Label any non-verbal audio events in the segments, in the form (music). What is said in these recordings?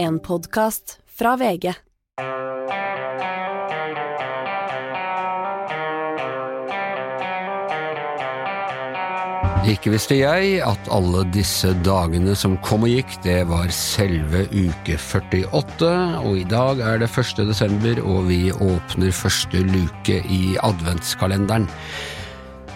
En podkast fra VG. Ikke visste jeg at alle disse dagene som kom og gikk, det var selve uke 48, og i dag er det 1. desember, og vi åpner første luke i adventskalenderen.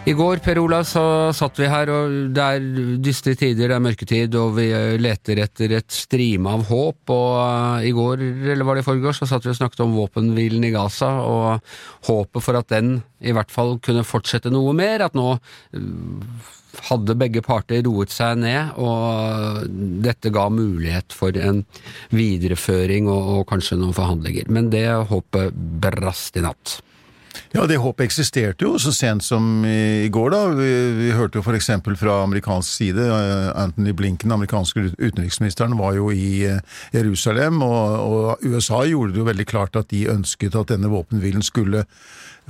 I går, Per Olav, så satt vi her, og det er dystre tider, det er mørketid, og vi leter etter et strime av håp, og uh, i går, eller var det i forgårs, så satt vi og snakket om våpenhvilen i Gaza, og håpet for at den i hvert fall kunne fortsette noe mer, at nå uh, hadde begge parter roet seg ned, og dette ga mulighet for en videreføring og, og kanskje noen forhandlinger. Men det håpet brast i natt. Ja, det håpet eksisterte jo så sent som i går, da. Vi, vi hørte jo f.eks. fra amerikansk side, eh, Anthony Blinken, den amerikanske utenriksministeren, var jo i eh, Jerusalem, og, og USA gjorde det jo veldig klart at de ønsket at denne våpenhvilen skulle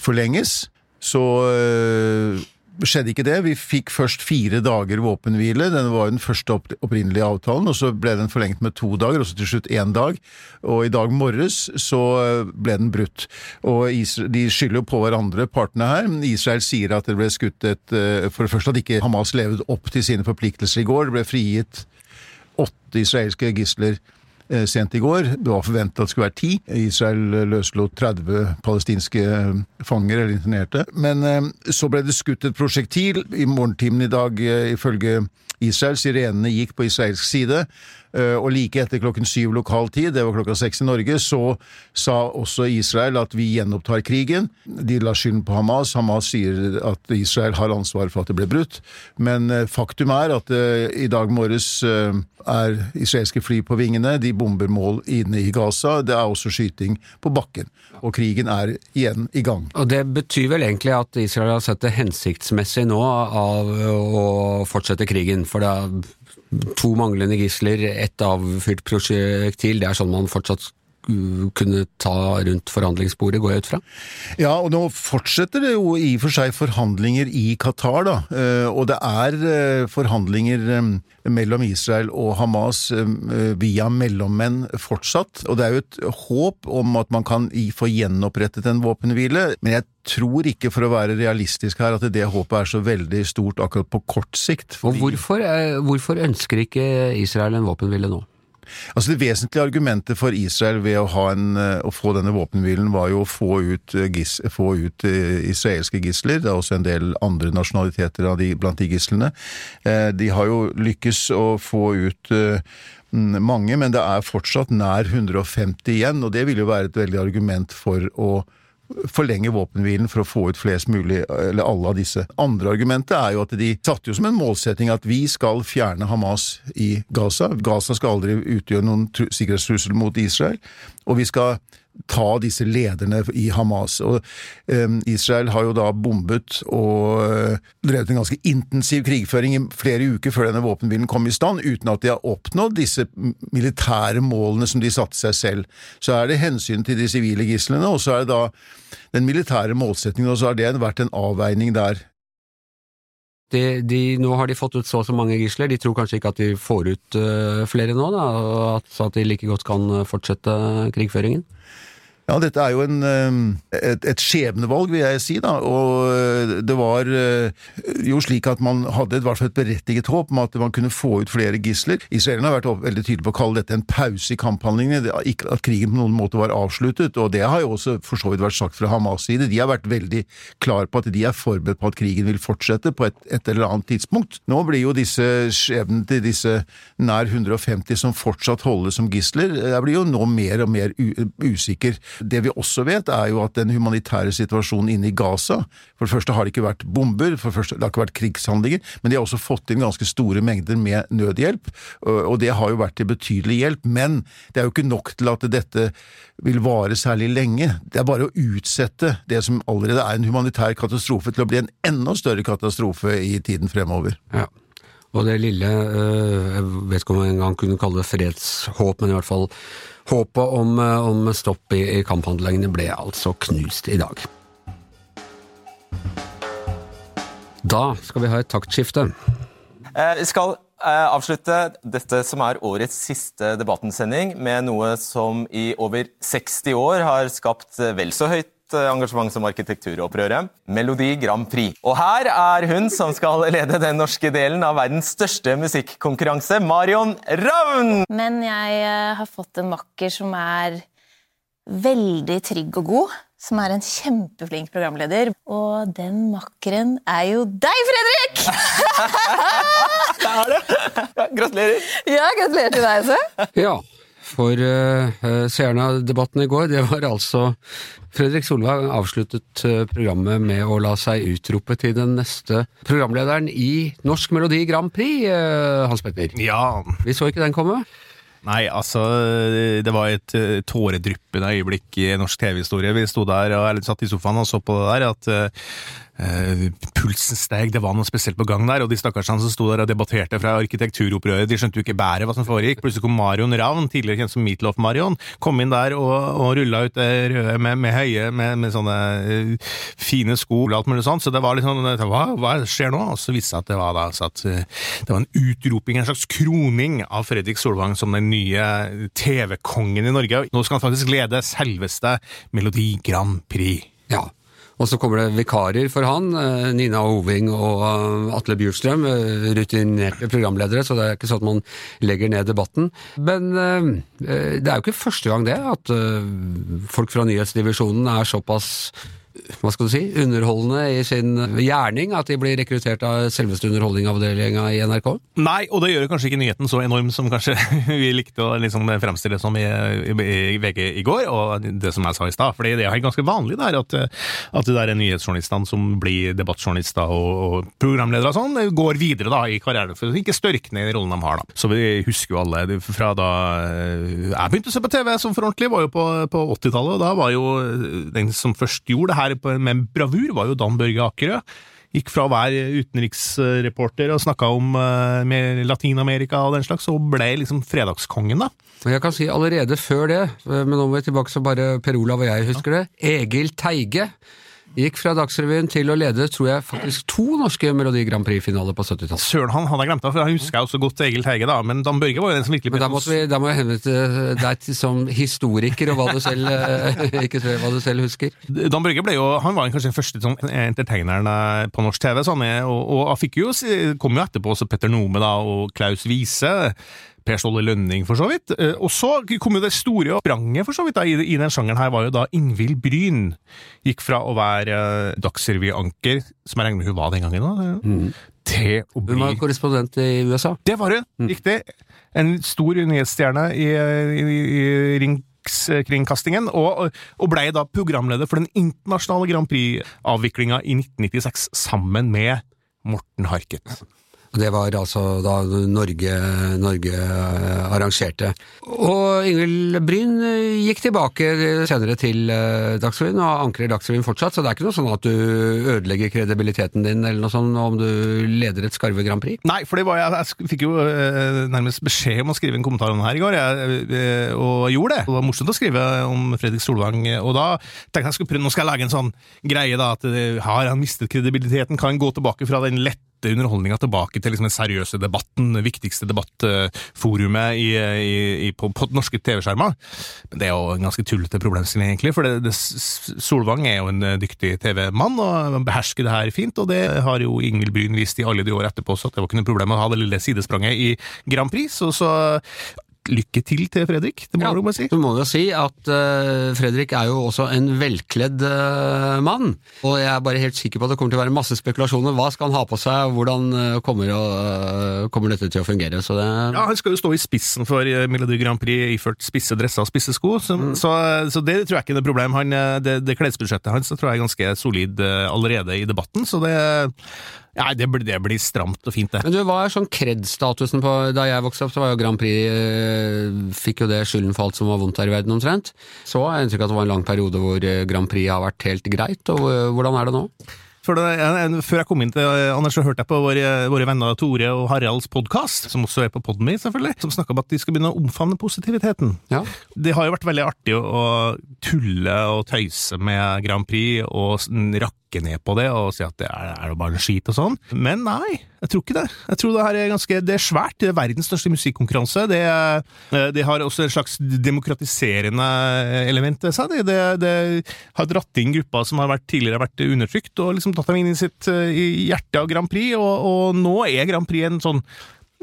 forlenges. Så øh, skjedde ikke det. Vi fikk først fire dager våpenhvile. Den var den første opprinnelige avtalen, og så ble den forlengt med to dager, og så til slutt én dag. Og i dag morges så ble den brutt. Og Israel, de skylder jo på hverandre, partene her. Israel sier at det ble skutt et For det første hadde ikke Hamas levd opp til sine forpliktelser i går. Det ble frigitt åtte israelske gisler sent i går. Det var forventet at det skulle være ti. Israel løslot 30 palestinske fanger eller internerte. Men så ble det skutt et prosjektil i morgentimen i dag, ifølge Israel. Sirenene gikk på israelsk side. Og like etter klokken syv lokal tid, det var klokka seks i Norge, så sa også Israel at vi gjenopptar krigen. De la skylden på Hamas. Hamas sier at Israel har ansvar for at det ble brutt. Men faktum er at i dag morges er israelske fly på vingene. De bomber mål inne i Gaza. Det er også skyting på bakken. Og krigen er igjen i gang. Og Det betyr vel egentlig at Israel har sett det hensiktsmessig nå av å fortsette krigen? For det er to manglende gisler, ett avfyrt prosjektil. Det er sånn man fortsatt kunne ta rundt forhandlingsbordet, går jeg ut fra? Ja, og nå fortsetter det jo i og for seg forhandlinger i Qatar, da. Og det er forhandlinger mellom Israel og Hamas via mellommenn fortsatt. Og det er jo et håp om at man kan få gjenopprettet en våpenhvile. Men jeg tror ikke, for å være realistisk her, at det håpet er så veldig stort akkurat på kort sikt. Fordi... Og hvorfor, hvorfor ønsker ikke Israel en våpenhvile nå? Altså Det vesentlige argumentet for Israel ved å, en, å få denne våpenhvilen, var jo å få ut, gis, få ut israelske gisler. Det er også en del andre nasjonaliteter de, blant de gislene. De har jo lykkes å få ut mange, men det er fortsatt nær 150 igjen, og det vil jo være et veldig argument for å forlenge våpenhvilen for å få ut flest mulig, eller alle av disse. Andre argumentet er jo at de satte jo som en målsetting at vi skal fjerne Hamas i Gaza. Gaza skal aldri utgjøre noen sikkerhetstrussel mot Israel, og vi skal ta disse lederne i Hamas. Og eh, Israel har jo da bombet og eh, drevet en ganske intensiv krigføring i flere uker før denne våpenhvilen kom i stand, uten at de har oppnådd disse militære målene som de satte seg selv. Så er det hensyn til de sivile gislene, og så er det da den militære målsettingen, og så har det vært en avveining der. De, de, nå har de fått ut så og så mange gisler, de tror kanskje ikke at de får ut uh, flere nå, da, at, så at de like godt kan fortsette krigføringen? Ja, dette er jo en, et, et skjebnevalg, vil jeg si, da. Og det var jo slik at man hadde i et berettiget håp om at man kunne få ut flere gisler. Israelerne har vært veldig tydelige på å kalle dette en pause i kamphandlingene, ikke at krigen på noen måte var avsluttet. Og det har jo også for så vidt vært sagt fra Hamas' side. De har vært veldig klar på at de er forberedt på at krigen vil fortsette på et, et eller annet tidspunkt. Nå blir jo disse skjebnene til disse nær 150 som fortsatt holdes som gisler, det blir jo nå mer og mer usikker. Det vi også vet, er jo at den humanitære situasjonen inne i Gaza For det første har det ikke vært bomber, for det første det har ikke vært krigshandlinger, men de har også fått inn ganske store mengder med nødhjelp, og det har jo vært til betydelig hjelp. Men det er jo ikke nok til at dette vil vare særlig lenge. Det er bare å utsette det som allerede er en humanitær katastrofe, til å bli en enda større katastrofe i tiden fremover. Ja. Og det lille, jeg vet ikke om man engang kunne kalle det fredshåp, men i hvert fall håpet om, om stopp i, i kamphandlingene ble altså knust i dag. Da skal vi ha et taktskifte. Vi skal eh, avslutte dette som er årets siste Debatten-sending, med noe som i over 60 år har skapt vel så høyt eh, engasjement som arkitekturopprøret, Melodi Grand Prix. Og her er hun som skal lede den norske delen av verdens største musikkonkurranse, Marion Ravn! Men jeg eh, har fått en makker som er veldig trygg og god. Som er en kjempeflink programleder. Og den makkeren er jo deg, Fredrik! (laughs) (laughs) Det er det! Ja, gratulerer. ja, gratulerer til deg, også. Ja, for uh, seerne av debatten i går, det var altså Fredrik Solvang avsluttet uh, programmet med å la seg utrope til den neste programlederen i Norsk Melodi Grand Prix, Hans Petter. Ja, Vi så ikke den komme. Nei, altså Det var et tåredryppende øyeblikk i norsk TV-historie. Vi sto der og satt i sofaen og så på det der. at uh, Pulsen steg, det var noe spesielt på gang der. Og de stakkarsene som sto der og debatterte fra arkitekturopprøret, de skjønte jo ikke bæret hva som foregikk. Plutselig kom Marion Ravn, tidligere kjent som Meatloaf Marion, kom inn der og, og rulla ut det røde med, med høye, med, med sånne uh, fine sko og alt mulig sånt. Så det var litt sånn Hva, hva skjer nå? Og så viste det seg at det var da så at det var en utroping, en slags kroning av Fredrik Solvang som den nye TV-kongen i Norge. Nå skal han faktisk lede selveste Melodi Grand Prix. Ja. Og så kommer det vikarer for han, eh, Nina Hoving og eh, Atle Bjurstrøm, eh, rutinerte programledere, så det er ikke sånn at man legger ned debatten. Men det er jo ikke første gang det, at folk fra nyhetsdivisjonen er såpass hva skal du si, underholdende i sin gjerning at de blir rekruttert av selveste underholdningavdelinga i NRK? Nei, og det gjør kanskje ikke nyheten så enorm som kanskje (laughs) vi likte å liksom fremstille som i, i, i VG i går, og det som jeg sa i stad. fordi det er ganske vanlig der at, at det er nyhetsjournalistene som blir debattjournalister og, og programledere og sånn, går videre da i karrieren for ikke størkne i rollen de har. da. Så vi husker jo alle fra da jeg begynte å se på TV som for ordentlig, var jo på, på 80-tallet, og da var jo den som først gjorde det her på, med bravur, var jo Dan Børge Akerø. Gikk fra å være utenriksreporter og snakka om uh, Latin-Amerika og den slags, og ble liksom fredagskongen, da. Jeg kan si allerede før det, men nå må vi tilbake så bare Per Olav og jeg husker det, Egil Teige gikk fra Dagsrevyen til å lede, tror jeg, faktisk to norske Melodi Grand Prix-finaler på 70-tallet. Søren, han hadde jeg glemt, for jeg husker også godt Egil Teige, da, men Dan Børge var jo den som virkelig Men da, måtte da må jeg henvende deg til som historiker, og hva du selv, eh, (laughs) ikke jeg, hva du selv husker. Dan Børge ble jo, han var kanskje den første sånn, entertaineren eh, på norsk TV, sånn, og, og han fikk jo, kom jo etterpå også Petter Nome da, og Klaus Wiese. Per Ståle Lønning, for så vidt. Og så kom jo det store spranget for så vidt da, i, i den sjangeren her, var jo da Ingvild Bryn. Gikk fra å være uh, Dagsrevy-anker, som jeg regner med hun var den gangen, da, Mm. til å bli Hun var korrespondent i USA. Det var hun! Riktig. En stor nyhetsstjerne i, i, i Rikskringkastingen, og, og blei da programleder for den internasjonale Grand Prix-avviklinga i 1996 sammen med Morten Harket. Og Det var altså da Norge, Norge arrangerte. Og Ingvild Bryn gikk tilbake senere til Dagsrevyen og ankrer Dagsrevyen fortsatt, så det er ikke noe sånn at du ødelegger kredibiliteten din eller noe sånt om du leder et Skarve Grand Prix? Nei, for jeg, jeg fikk jo eh, nærmest beskjed om å skrive en kommentar om det her i går, jeg, eh, og gjorde det. Det var morsomt å skrive om Fredrik Solvang, og da tenkte jeg, jeg skulle prøve, nå skal jeg lage en sånn greie da, at eh, har han mistet kredibiliteten, kan han gå tilbake fra den lette underholdninga tilbake til liksom den seriøse debatten, det viktigste debattforumet i, i, i, på, på norske TV-skjermer. Men det er jo en ganske tullete problemstilling, egentlig. For det, det, Solvang er jo en dyktig TV-mann og behersker det her fint, og det har jo Ingvild Bryn vist i alle de år etterpå, så det var ikke noe problem å ha det lille sidespranget i Grand Prix. Så, så lykke til til Fredrik, det må Ja, du bare si. Du må jo si at uh, Fredrik er jo også en velkledd uh, mann, og jeg er bare helt sikker på at det kommer til å være masse spekulasjoner. Hva skal han ha på seg, og hvordan uh, kommer, å, kommer dette til å fungere? Så det, Ja, Han skal jo stå i spissen for Melody Melodi Grand Prix iført spisse dresser og spisse sko, så, så, så det tror jeg ikke er noe problem. Han, det, det klesbudsjettet hans tror jeg er ganske solid allerede i debatten, så det Nei, det, blir- det blir stramt og fint, det. Men du, hva er sånn kred-statusen på Da jeg vokste opp, så var jo Grand Prix eh, Fikk jo det skylden for alt som var vondt her i verden, omtrent. Så har jeg inntrykk av at det var en lang periode hvor eh, Grand Prix har vært helt greit, og eh, hvordan er det nå? For det, før jeg kom inn til Anders, så hørte jeg på våre, våre venner Tore og Haralds podkast, som også er på Podme, selvfølgelig, som snakka om at de skal begynne å omfavne positiviteten. Ja. Det har jo vært veldig artig å, tulle og tøyse med Grand Prix og s- rakke ned på det og si at det er, er jo bare skit og sånn. Men nei, jeg tror ikke det. Jeg tror det her er ganske Det er svært. Det er verdens største musikkonkurranse. Det, eh, det har også et slags demokratiserende element ved seg. Det, det, det, har dratt inn grupper som har vært, tidligere vært undertrykt, og liksom tatt dem inn i sitt hjerte av Grand Prix, og, og nå er Grand Prix en sånn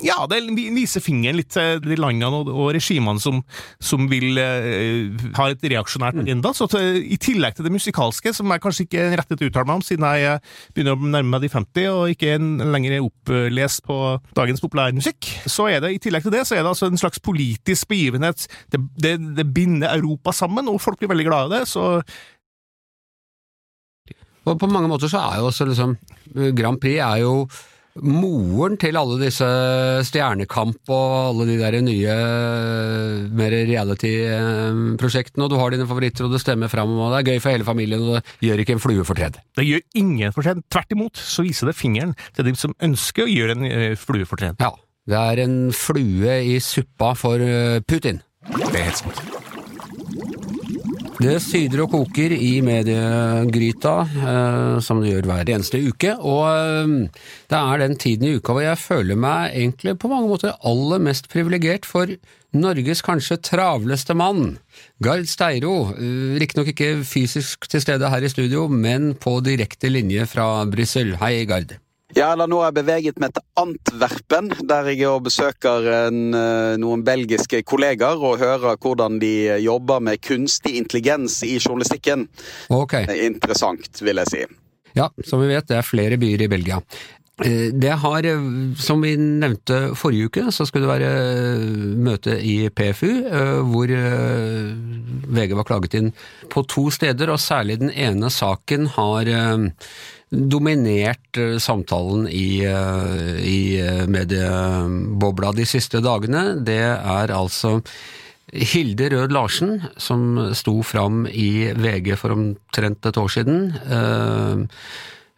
ja, det viser fingeren litt til de landene og, og regimene som, som vil uh, ha et reaksjonært mm. agenda. Så til, I tillegg til det musikalske, som jeg kanskje ikke er rettet til å uttale meg om, siden jeg begynner å nærme meg de 50 og ikke er lenger opplest på dagens populærmusikk, så er det i tillegg til det så er det altså en slags politisk begivenhet. Det, det, det binder Europa sammen, og folk blir veldig glad i det. så og på mange måter så er jo også liksom Grand Prix er jo moren til alle disse Stjernekamp og alle de der nye mer reality-prosjektene, og du har dine favoritter, og det stemmer fram, og det er gøy for hele familien, og det gjør ikke en flue fortred. Det gjør ingen fortred. Tvert imot så viser det fingeren til de som ønsker å gjøre en eh, flue fortred. Ja. Det er en flue i suppa for eh, Putin. Det er helt sant. Det syder og koker i mediegryta, eh, som det gjør hver eneste uke. Og eh, det er den tiden i uka hvor jeg føler meg egentlig på mange måter aller mest privilegert for Norges kanskje travleste mann, Gard Steiro. Eh, riktignok ikke fysisk til stede her i studio, men på direkte linje fra Brussel. Hei, Gard. Ja, eller nå har jeg beveget meg til Antwerpen, der jeg besøker en, eh, noen belgiske kolleger og hører hvordan de jobber med kunstig intelligens i journalistikken. Ok. Interessant, vil jeg si. Ja, som vi vet, det er flere byer i Belgia. Eh, det har, eh, som vi nevnte forrige uke, så skulle det være møte i PFU, hvor VG var klaget inn på to steder, og særlig den ene saken har dominert eh, samtalen i, eh, i eh, mediebobla de siste dagene. Det er altså Hilde Rød Larsen, som sto fram i VG for omtrent et år siden,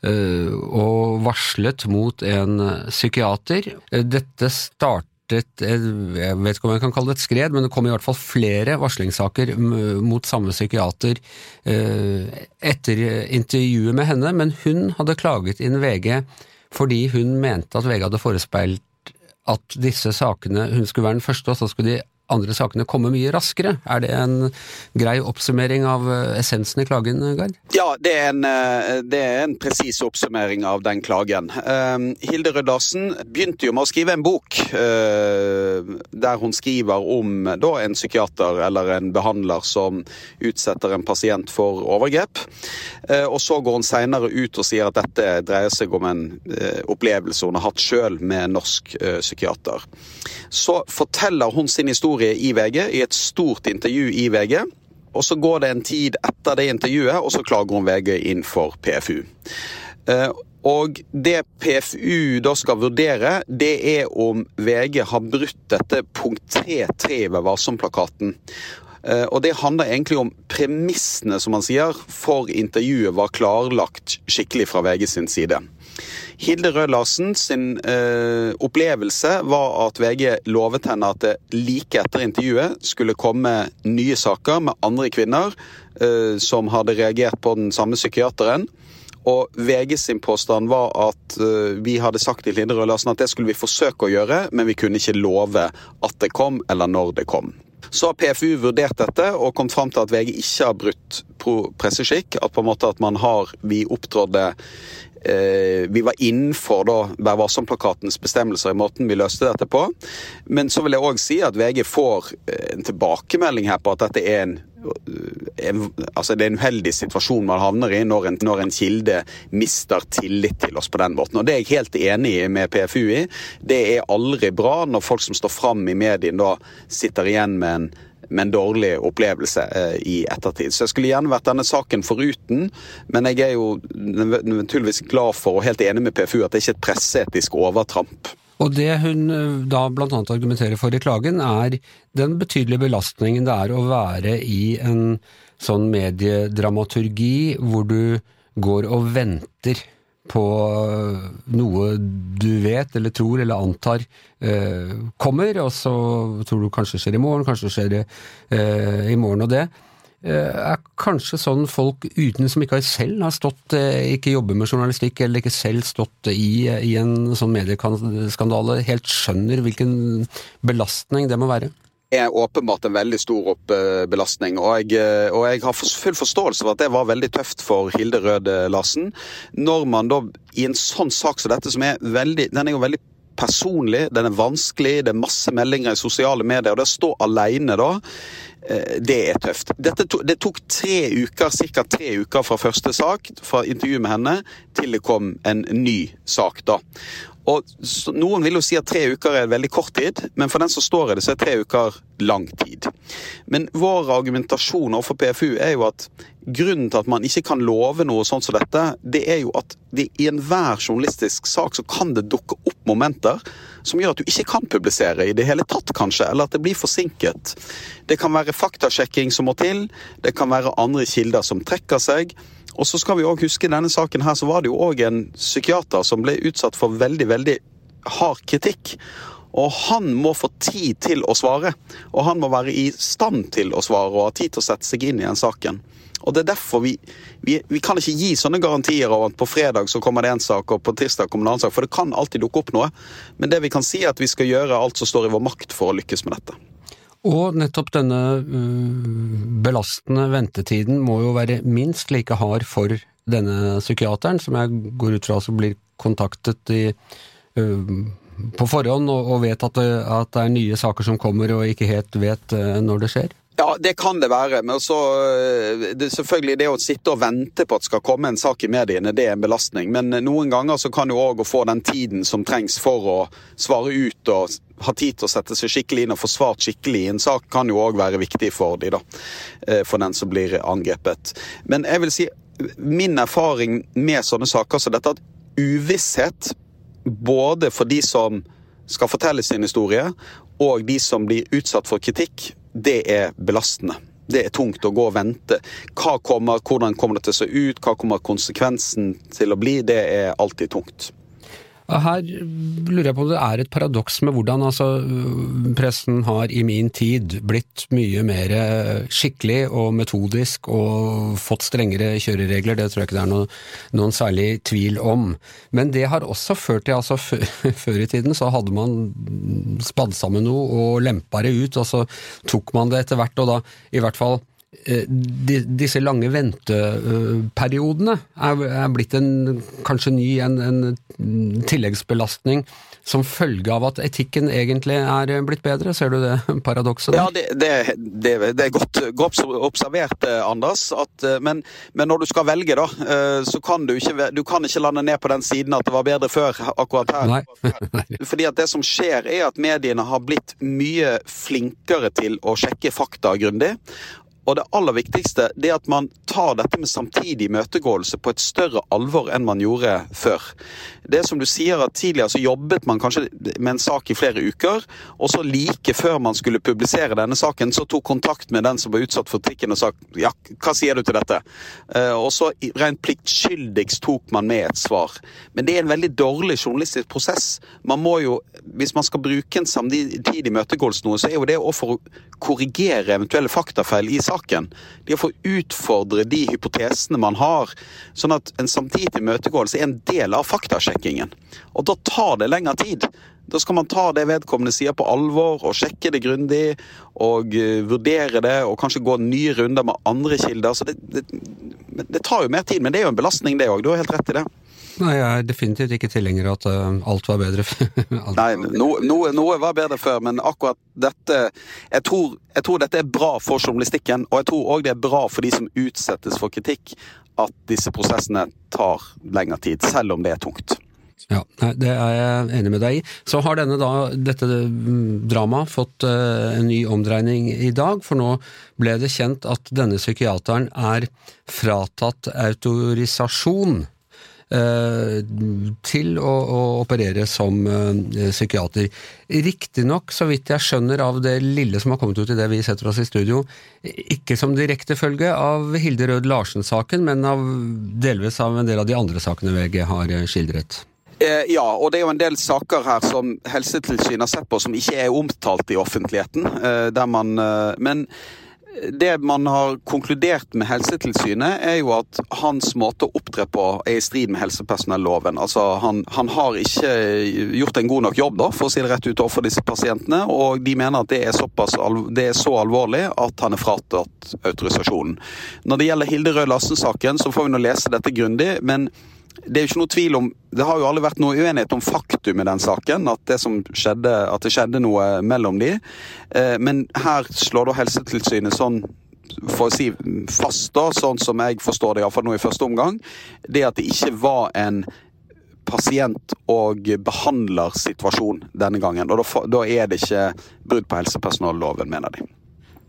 og varslet mot en psykiater. Dette startet Jeg vet ikke om jeg kan kalle det et skred, men det kom i hvert fall flere varslingssaker mot samme psykiater eh, etter intervjuet med henne, men hun hadde klaget inn VG fordi hun mente at VG hadde forespeilt at disse sakene Hun skulle være den første, og så skulle de andre sakene komme mye raskere. Er det en grei oppsummering av eh, essensen i klagen, Gard? Ja, det er en, eh, en presis oppsummering av den klagen. Uh, Hilde Rød Larsen begynte jo med å skrive en bok uh, der hun skriver om da, en psykiater eller en behandler som utsetter en pasient for overgrep. Og så går hun seinere ut og sier at dette dreier seg om en opplevelse hun har hatt sjøl med en norsk psykiater. Så forteller hun sin historie historie i VG, i et stort intervju i VG. Og så går det en tid etter det intervjuet, og så klager hun VG inn for PFU. Eh, og det PFU da skal vurdere, det er om VG har brutt dette punkt 3.3 ved Varsom-plakaten. Eh, og det handler egentlig om premissene, som man sier, for intervjuet var klarlagt skikkelig fra VG sin side. Hilde Rød Larsen sin eh, opplevelse var at VG lovet henne at det like etter intervjuet skulle komme nye saker med andre kvinner eh, som hadde reagert på den samme psykiateren. Og VG sin påstand var at uh, vi hadde sagt til Hilde Rød Larsen at det skulle vi forsøke å gjøre, men vi kunne ikke love at det kom, eller når det kom. Så har PFU vurdert dette og kommet fram til at VG ikke har brutt presseskikk. At på en måte at man har Vi opptrådde vi var innenfor da Vær varsom-plakatens bestemmelser i måten vi løste dette på. Men så vil jeg òg si at VG får eh, en tilbakemelding her på at dette er en, eh, en altså det er en uheldig situasjon man havner i når en, når en, kilde mister tillit til oss på den måten. Og Det er jeg helt enig med PFU i. Det er aldri bra når folk som står fram i medien da sitter igjen med en med en dårlig opplevelse eh, i ettertid. Så jeg skulle gjerne vært denne saken foruten, men jeg er jo naturligvis glad for og helt enig med PFU at det ikke er et presseetisk overtramp. Og det hun eh, da bl.a. argumenterer for i klagen, er den betydelige belastningen det er å være i en sånn mediedramaturgi hvor du går og venter på noe du vet eller tror eller antar eh, kommer, og så tror du kanskje skjer i morgen, kanskje skjer det eh, i morgen og det. er kanskje sånn folk uten som ikke selv har stått, ikke jobber med journalistikk eller ikke selv stått i, i en sånn medieskandale, helt skjønner hvilken belastning det må være? Er åpenbart en veldig stor belastning. Og jeg, og jeg, har full forståelse for at det var veldig tøft for Hilde Rød Larsen. Når man da i en sånn sak som dette, som er veldig, den er jo veldig personlig, den er vanskelig, det er masse meldinger i sosiale medier, og det å stå alene da eh, det er tøft. To, det tok tre uker, ca. tre uker fra første sak, fra intervjuet med henne, til det kom en ny sak. da. Og Noen vil jo si at tre uker er veldig kort tid, men for den som står i det, så er tre uker lang tid. Men vår argumentasjon overfor PFU er jo at grunnen til at man ikke kan love noe sånt som dette, det er jo at det, i enhver journalistisk sak så kan det dukke opp momenter som gjør at du ikke kan publisere i det hele tatt, kanskje, eller at det blir forsinket. Det kan være faktasjekking som må til, det kan være andre kilder som trekker seg. Og så skal vi òg huske denne saken her så var det jo òg en psykiater som ble utsatt for veldig, veldig hard kritikk. Og han må få tid til å svare. Og han må være i stand til å svare og ha tid til å sette seg inn i den saken. Og det er derfor vi, vi, vi kan ikke gi sånne garantier over at på fredag så kommer det en sak, og på tirsdag kommer det en annen sak, for det kan alltid dukke opp noe. Men det vi kan si er at vi skal gjøre alt som står i vår makt for å lykkes med dette. Og nettopp denne belastende ventetiden må jo være minst like hard for denne psykiateren, som jeg går ut fra som blir kontaktet i, på forhånd og, vet at det, at det, er nye saker som kommer og ikke helt vet når det skjer? Ja, det kan det være. Men så, det, selvfølgelig det å sitte og vente på at skal komme en sak i mediene, det er en belastning. Men noen ganger så kan jo òg få den tiden som trengs for å svare ut og ha tid til å sette seg skikkelig inn og få svart skikkelig i en sak, kan jo òg være viktig for de da. For den som blir angrepet. Men jeg vil si min erfaring med sånne saker som så dette, at uvisshet både for de som skal fortelle sin historie, og de som blir utsatt for kritikk, det er belastende. Det er tungt å gå og vente. Kommer, hvordan kommer det til å se ut, hva kommer konsekvensen til å bli? Det er alltid tungt. Her lurer jeg på om det er et paradoks med hvordan altså, pressen har i min tid blitt mye mer skikkelig og metodisk og fått strengere kjøreregler, det tror jeg ikke det er noen, noen særlig tvil om. Men det har også ført til altså (laughs) Før i tiden så hadde man spadd sammen noe og lempa det ut, og så tok man det etter hvert, og da i hvert fall Eh, disse lange venteperiodene er, blitt en kanskje ny en, en, tilleggsbelastning som følge av at etikken egentlig er blitt bedre. Ser du det paradokset? Ja, det, det, det, det, er godt, godt observert, eh, Anders. At, eh, men, men, når du skal velge, da, så kan du ikke, du kan ikke lande ned på den siden at det var bedre før akkurat her. (laughs) Nei. Fordi at det som skjer, er at mediene har blitt mye flinkere til å sjekke fakta grundig. Og det aller viktigste det er at man tar dette med samtidig møtegåelse på et større alvor enn man gjorde før. Det er som du sier at Tidligere så jobbet man kanskje med en sak i flere uker, og så like før man skulle publisere denne saken, så tok kontakt med den som var utsatt for trikken og sa ja, hva sier du til dette? Eh, og så rent pliktskyldigst tok man med et svar. Men det er en veldig dårlig journalistisk prosess. Man må jo, Hvis man skal bruke en samtidig møtegåelse noe, så er jo det å for å korrigere eventuelle faktafeil i saken saken. Det å få utfordre de hypotesene man har. Sånn at en samtidig imøtegåelse er en del av faktasjekkingen. Og da tar det lengre tid. Da skal man ta det vedkommende sier på alvor og sjekke det grundig. Og uh, vurdere det og kanskje gå nye runder med andre kilder. Så det, det, det tar jo mer tid, men det er jo en belastning det òg. Du har helt rett i det. Nei, jeg er definitivt ikke tilhenger av at uh, alt var bedre før. (laughs) Nei, noe, noe, noe, var bedre før, men akkurat dette jeg tror, jeg tror, dette er bra for journalistikken, og jeg tror òg det er bra for de som utsettes for kritikk, at disse prosessene tar lengre tid, selv om det er tungt. Ja, Det er jeg enig med deg i. Så har denne da, dette mm, dramaet fått uh, en ny omdreining i dag, for nå ble det kjent at denne psykiateren er fratatt autorisasjon Eh, til å, å, operere som uh, psykiater. Riktignok, så vidt jeg skjønner av det lille som har kommet ut i det vi setter oss i studio, ikke som direkte følge av Hilde Rød Larsen-saken, men av, delvis av en del av de andre sakene VG har eh, skildret. Ja, og det er jo en del saker her som Helsetilsynet har sett på som ikke er omtalt i offentligheten. Der man, men det man har konkludert med Helsetilsynet, er jo at hans måte å opptre på er i strid med helsepersonelloven. Altså, han, han, har ikke gjort en god nok jobb, da, for å si det rett ut overfor disse pasientene. Og de mener at det er, såpass, det er så alvorlig at han er fratatt autorisasjonen. Når det gjelder Hilde Rød Lassen-saken, så får vi nå lese dette grundig. men det er jo ikke noe tvil om Det har jo aldri vært noe uenighet om faktum i den saken. At det, skjedde, at det skjedde noe mellom de. Eh, men her slår da Helsetilsynet sånn for å si fast, da, sånn som jeg forstår det, iallfall nå i første omgang, det at det ikke var en pasient- og behandlersituasjon denne gangen. Og da, da er det ikke brudd på helsepersonelloven, mener de.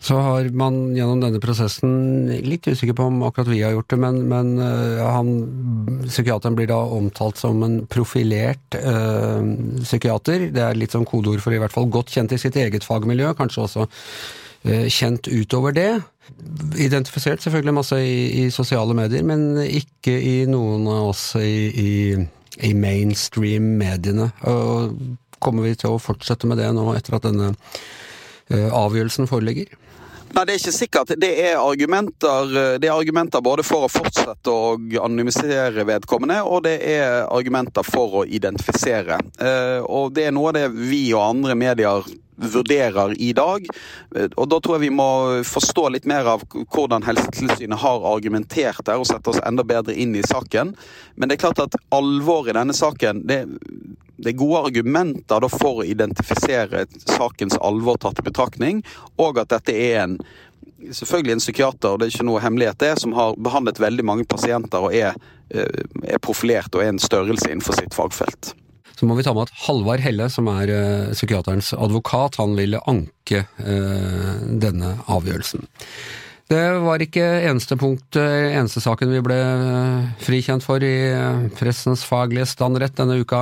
Så har man gjennom denne prosessen, litt usikker på om akkurat vi har gjort det, men, men uh, han, psykiateren blir da omtalt som en profilert uh, psykiater. Det er litt sånn kodeord for i hvert fall godt kjent i sitt eget fagmiljø, kanskje også uh, kjent utover det. Identifisert selvfølgelig masse i, i, sosiale medier, men ikke i noen av oss i, i, i mainstream-mediene. Kommer vi til å fortsette med det nå etter at denne avgjørelsen foreligger? Nei, Det er ikke sikkert. Det er, argumenter, det er argumenter både for å fortsette å anonymisere vedkommende, og det er argumenter for å identifisere. Eh, og Det er noe av det vi og andre medier vurderer i dag. Og Da tror jeg vi må forstå litt mer av hvordan Helsetilsynet har argumentert der, og sette oss enda bedre inn i saken. Men det er klart at alvoret i denne saken det, det er gode argumenter for å identifisere sakens alvor tatt i betraktning, og at dette er en selvfølgelig en psykiater, det er ikke noe hemmelighet det, som har behandlet veldig mange pasienter og er, eh, er profilert og er en størrelse innenfor sitt fagfelt. Så må vi ta med at Halvard Helle, som er uh, psykiaterens advokat, han ville anke uh, denne avgjørelsen. Det var ikke eneste punkt, eneste saken vi ble frikjent for i pressens faglige standrett denne uka,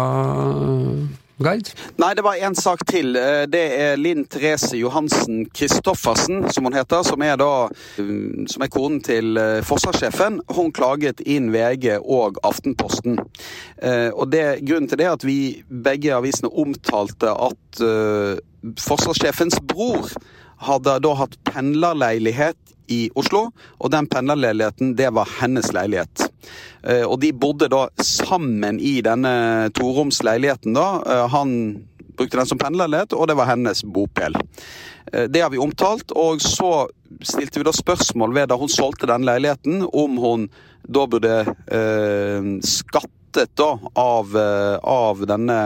Gard? Nei, det var en sak til. Det er Linn Therese Johansen Christoffersen, som hun heter. Som er, da, som er konen til forsvarssjefen. Hun klaget inn VG og Aftenposten. Og det, Grunnen til det er at vi begge avisene omtalte at forsvarssjefens bror hadde da hatt pendlerleilighet i Oslo, og den pendlerleiligheten, det var hennes leilighet. Og de bodde da sammen i denne toroms leiligheten, da. Han brukte den som pendlerleilighet, og det var hennes bopel. Det har vi omtalt, og så stilte vi da spørsmål ved da hun solgte den leiligheten, om hun da burde eh, skattet da av, av denne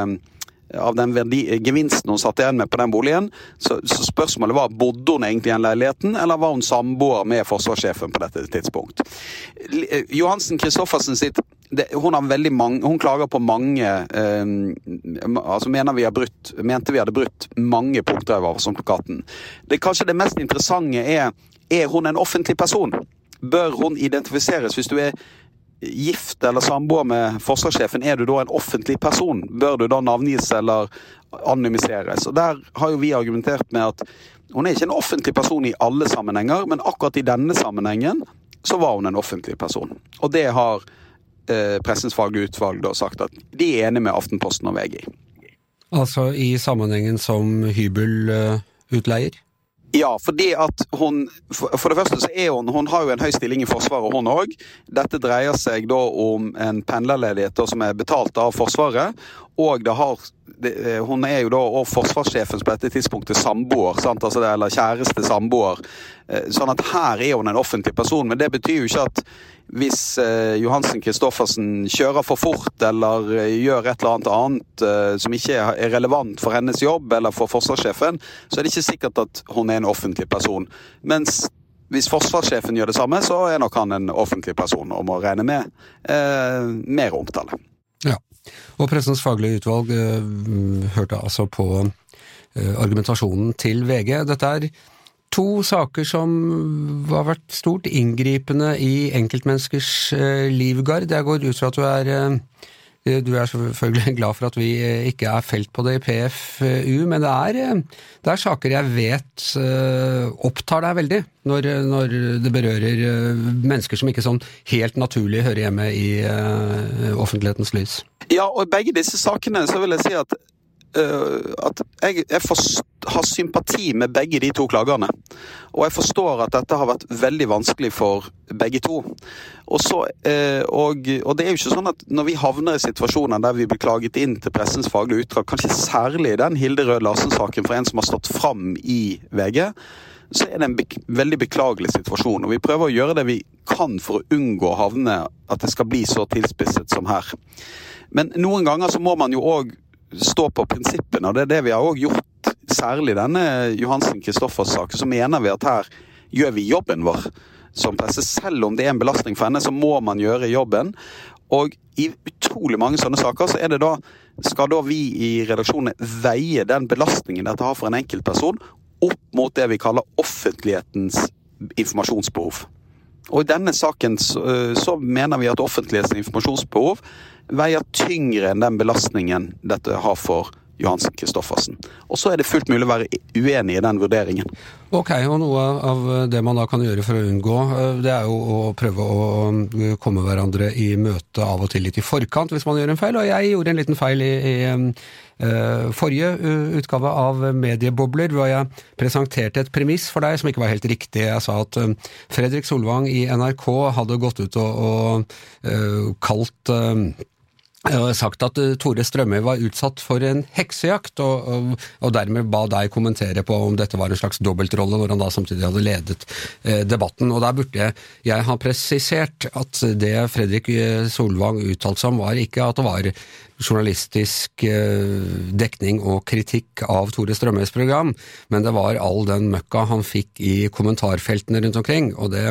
av den verdi, gevinsten hun satt igjen med på den boligen. Så, så, spørsmålet var bodde hun egentlig i den leiligheten, eller var hun samboer med forsvarssjefen på dette tidspunkt. Johansen Christoffersen sitt det, hun, mange, hun, klager på mange eh, altså mener vi har brutt, mente vi hadde brutt mange punkter i avhørsplakaten. Det kanskje det mest interessante er er hun en offentlig person. Bør hun identifiseres hvis du er gift eller samboer med forsvarssjefen, er du da en offentlig person? Bør du da navngis eller anonymiseres? Og Der har jo vi argumentert med at hun er ikke en offentlig person i alle sammenhenger, men akkurat i denne sammenhengen så var hun en offentlig person. Og det har eh, Pressens faglige utvalg da sagt at de er enige med Aftenposten og VG. Altså i sammenhengen som hybelutleier? Ja, fordi at hun For det første så er hun Hun har jo en høy stilling i Forsvaret, hun òg. Dette dreier seg da om en pendlerledighet som er betalt av Forsvaret. Og det har det, Hun er jo da og forsvarssjefens på dette tidspunktet samboer? Altså det, eller kjæreste samboer. Sånn at her er hun en offentlig person. Men det betyr jo ikke at hvis eh, Johansen Christoffersen kjører for fort eller eh, gjør et eller annet annet eh, som ikke er relevant for hennes jobb eller for forsvarssjefen, så er det ikke sikkert at hun er en offentlig person. Mens hvis forsvarssjefen gjør det samme, så er nok han en offentlig person og må regne med eh, mer omtale. Ja, og Pressens faglige utvalg eh, hørte altså på eh, argumentasjonen til VG. Dette er to saker som har vært stort inngripende i enkeltmenneskers eh, liv, Gard. Jeg går ut fra at du er du er selvfølgelig (laughs) glad for at vi ikke er felt på det i PFU, men det er, det er saker jeg vet opptar deg veldig, når, når, det berører mennesker som ikke sånn helt naturlig hører hjemme i offentlighetens lys. Ja, og i begge disse sakene så vil jeg si at uh, at jeg, jeg har sympati med begge de to klagerne. Og jeg forstår at dette har vært veldig vanskelig for begge to. Og, så, uh, og, og, det er jo ikke sånn at når vi havner i situasjoner der vi blir klaget inn til pressens faglige utdrag, kanskje særlig den Hilde Rød Larsen-saken for en som har stått fram i VG, så er det en bek veldig beklagelig situasjon. Og vi prøver å gjøre det vi kan for å unngå å havne at det skal bli så tilspisset som her. Men noen ganger så må man jo òg stå på prinsippene, og det er det vi har òg gjort. Særlig denne Johansen Kristoffers-saken, så mener vi at her gjør vi jobben vår som presse. Selv om det er en belastning for henne, så må man gjøre jobben. Og i utrolig mange sånne saker så er det da skal da vi i redaksjonen veie den belastningen dette har for en enkeltperson, opp mot det vi kaller offentlighetens informasjonsbehov. Og I denne saken så, så mener vi at offentlighetens informasjonsbehov veier tyngre enn den belastningen dette har for Johansen Kristoffersen. Og så er det fullt mulig å være uenig i den vurderingen. Ok, og noe av det man da kan gjøre for å unngå, eh, det er jo å prøve å eh, komme hverandre i møte av og til litt i forkant hvis man gjør en feil, og jeg gjorde en liten feil i, i uh, forrige utgave av Mediebobler, hvor jeg presenterte et premiss for deg som ikke var helt riktig. Jeg sa at Fredrik Solvang i NRK hadde gått ut og, og kalt sagt at eh, Tore Strømøy var utsatt for en heksejakt, og, og, og, dermed ba deg kommentere på om dette var en slags dobbeltrolle, når han da samtidig hadde ledet eh, debatten. Og Der burde jeg ha presisert at det Fredrik eh, Solvang uttalte seg om, var ikke at det var journalistisk eh, dekning og kritikk av Tore Strømøys program, men det var all den møkka han fikk i kommentarfeltene rundt omkring. og det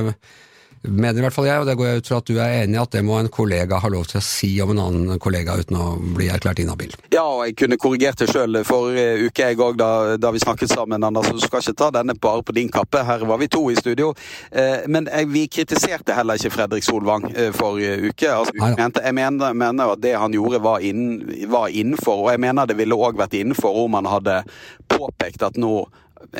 mener i hvert fall jeg, og det går jeg ut fra at du er enig i, at det må en kollega ha lov til å si om en annen kollega uten å bli erklært inhabil. Ja, og jeg kunne korrigert det sjøl forrige uke jeg òg, da, da, vi snakket sammen, Anders. Du skal ikke ta denne bare på din kappe, her var vi to i studio. Eh, men vi kritiserte heller ikke Fredrik Solvang eh, forrige uke. Altså, jeg, mente, jeg mener, mener, at det han gjorde var, inn, var innenfor, og jeg mener det ville òg vært innenfor om han hadde påpekt at nå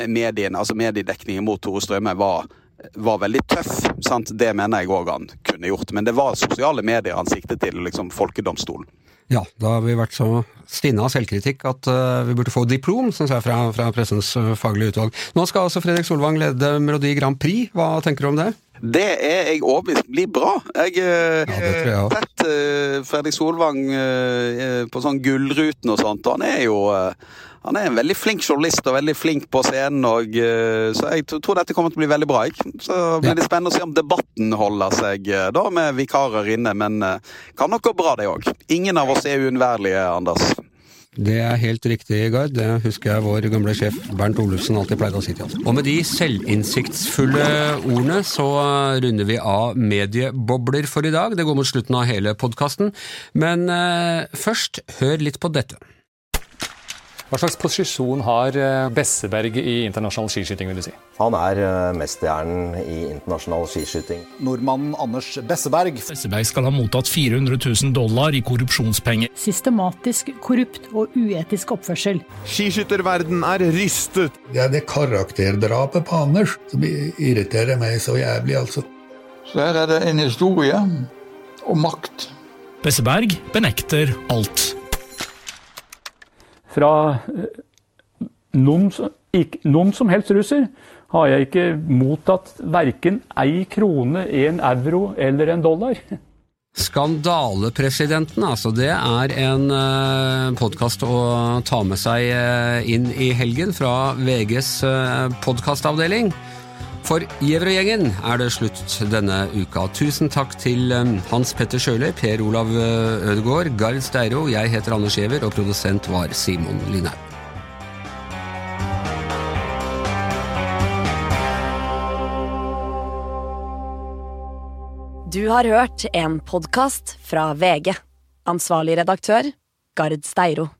medien, altså mediedekningen mot Tore Strømme var var veldig tøff. Sant? Det mener jeg òg han kunne gjort. Men det var sosiale medier han siktet til, liksom folkedomstolen. Ja, da har vi vært så stinne av selvkritikk at uh, vi burde få diplom, syns jeg, fra, fra pressens uh, faglige utvalg. Nå skal altså Fredrik Solvang lede Melodi Grand Prix. Hva tenker du om det? Det er jeg overbevist blir bra. Jeg har ja, sett uh, Fredrik Solvang på sånn Gullruten og sånt, og han er jo han er en veldig flink journalist og veldig flink på scenen. Og, eh, så jeg tror dette kommer til å bli veldig bra. Ikke? Så blir det spennende å se om debatten holder seg eh, da med vikarer inne. Men eh, kan nok gå bra, det òg. Ingen av oss er uunnværlige, Anders. Det er helt riktig, Gard. Det husker jeg vår gamle sjef Bernt Olufsen alltid pleide å si til oss. Og med de selvinnsiktsfulle ordene så runder vi av mediebobler for i dag. Det går mot slutten av hele podkasten. Men eh, først, hør litt på dette. Hva slags posisjon har eh, Besseberg i internasjonal skiskyting? vil du si? Han er eh, mesterhjernen i internasjonal skiskyting. Nordmannen Anders Besseberg. Besseberg skal ha mottatt 400 000 dollar i korrupsjonspenger. Systematisk korrupt og uetisk oppførsel. Skiskytterverden er rystet. Det er det karakterdrapet på Anders som irriterer meg så jævlig, altså. Så her er det en historie om makt. Besseberg benekter alt fra eh, noen, noen som helst russer har jeg ikke mottatt verken ei krone, en euro eller en dollar. Skandalepresidenten, altså. Det er en eh, podkast å ta med seg uh, inn i helgen fra VGs podkastavdeling. For Gjevrøy-gjengen er det slutt denne uka. Tusen takk til um, Hans Petter Sjøli, Per Olav uh, Ødegaard, Gard Steiro, jeg heter Anders Giæver, og produsent var Simon Linhaug. Du har hørt en podkast fra VG. Ansvarlig redaktør, Gard Steiro.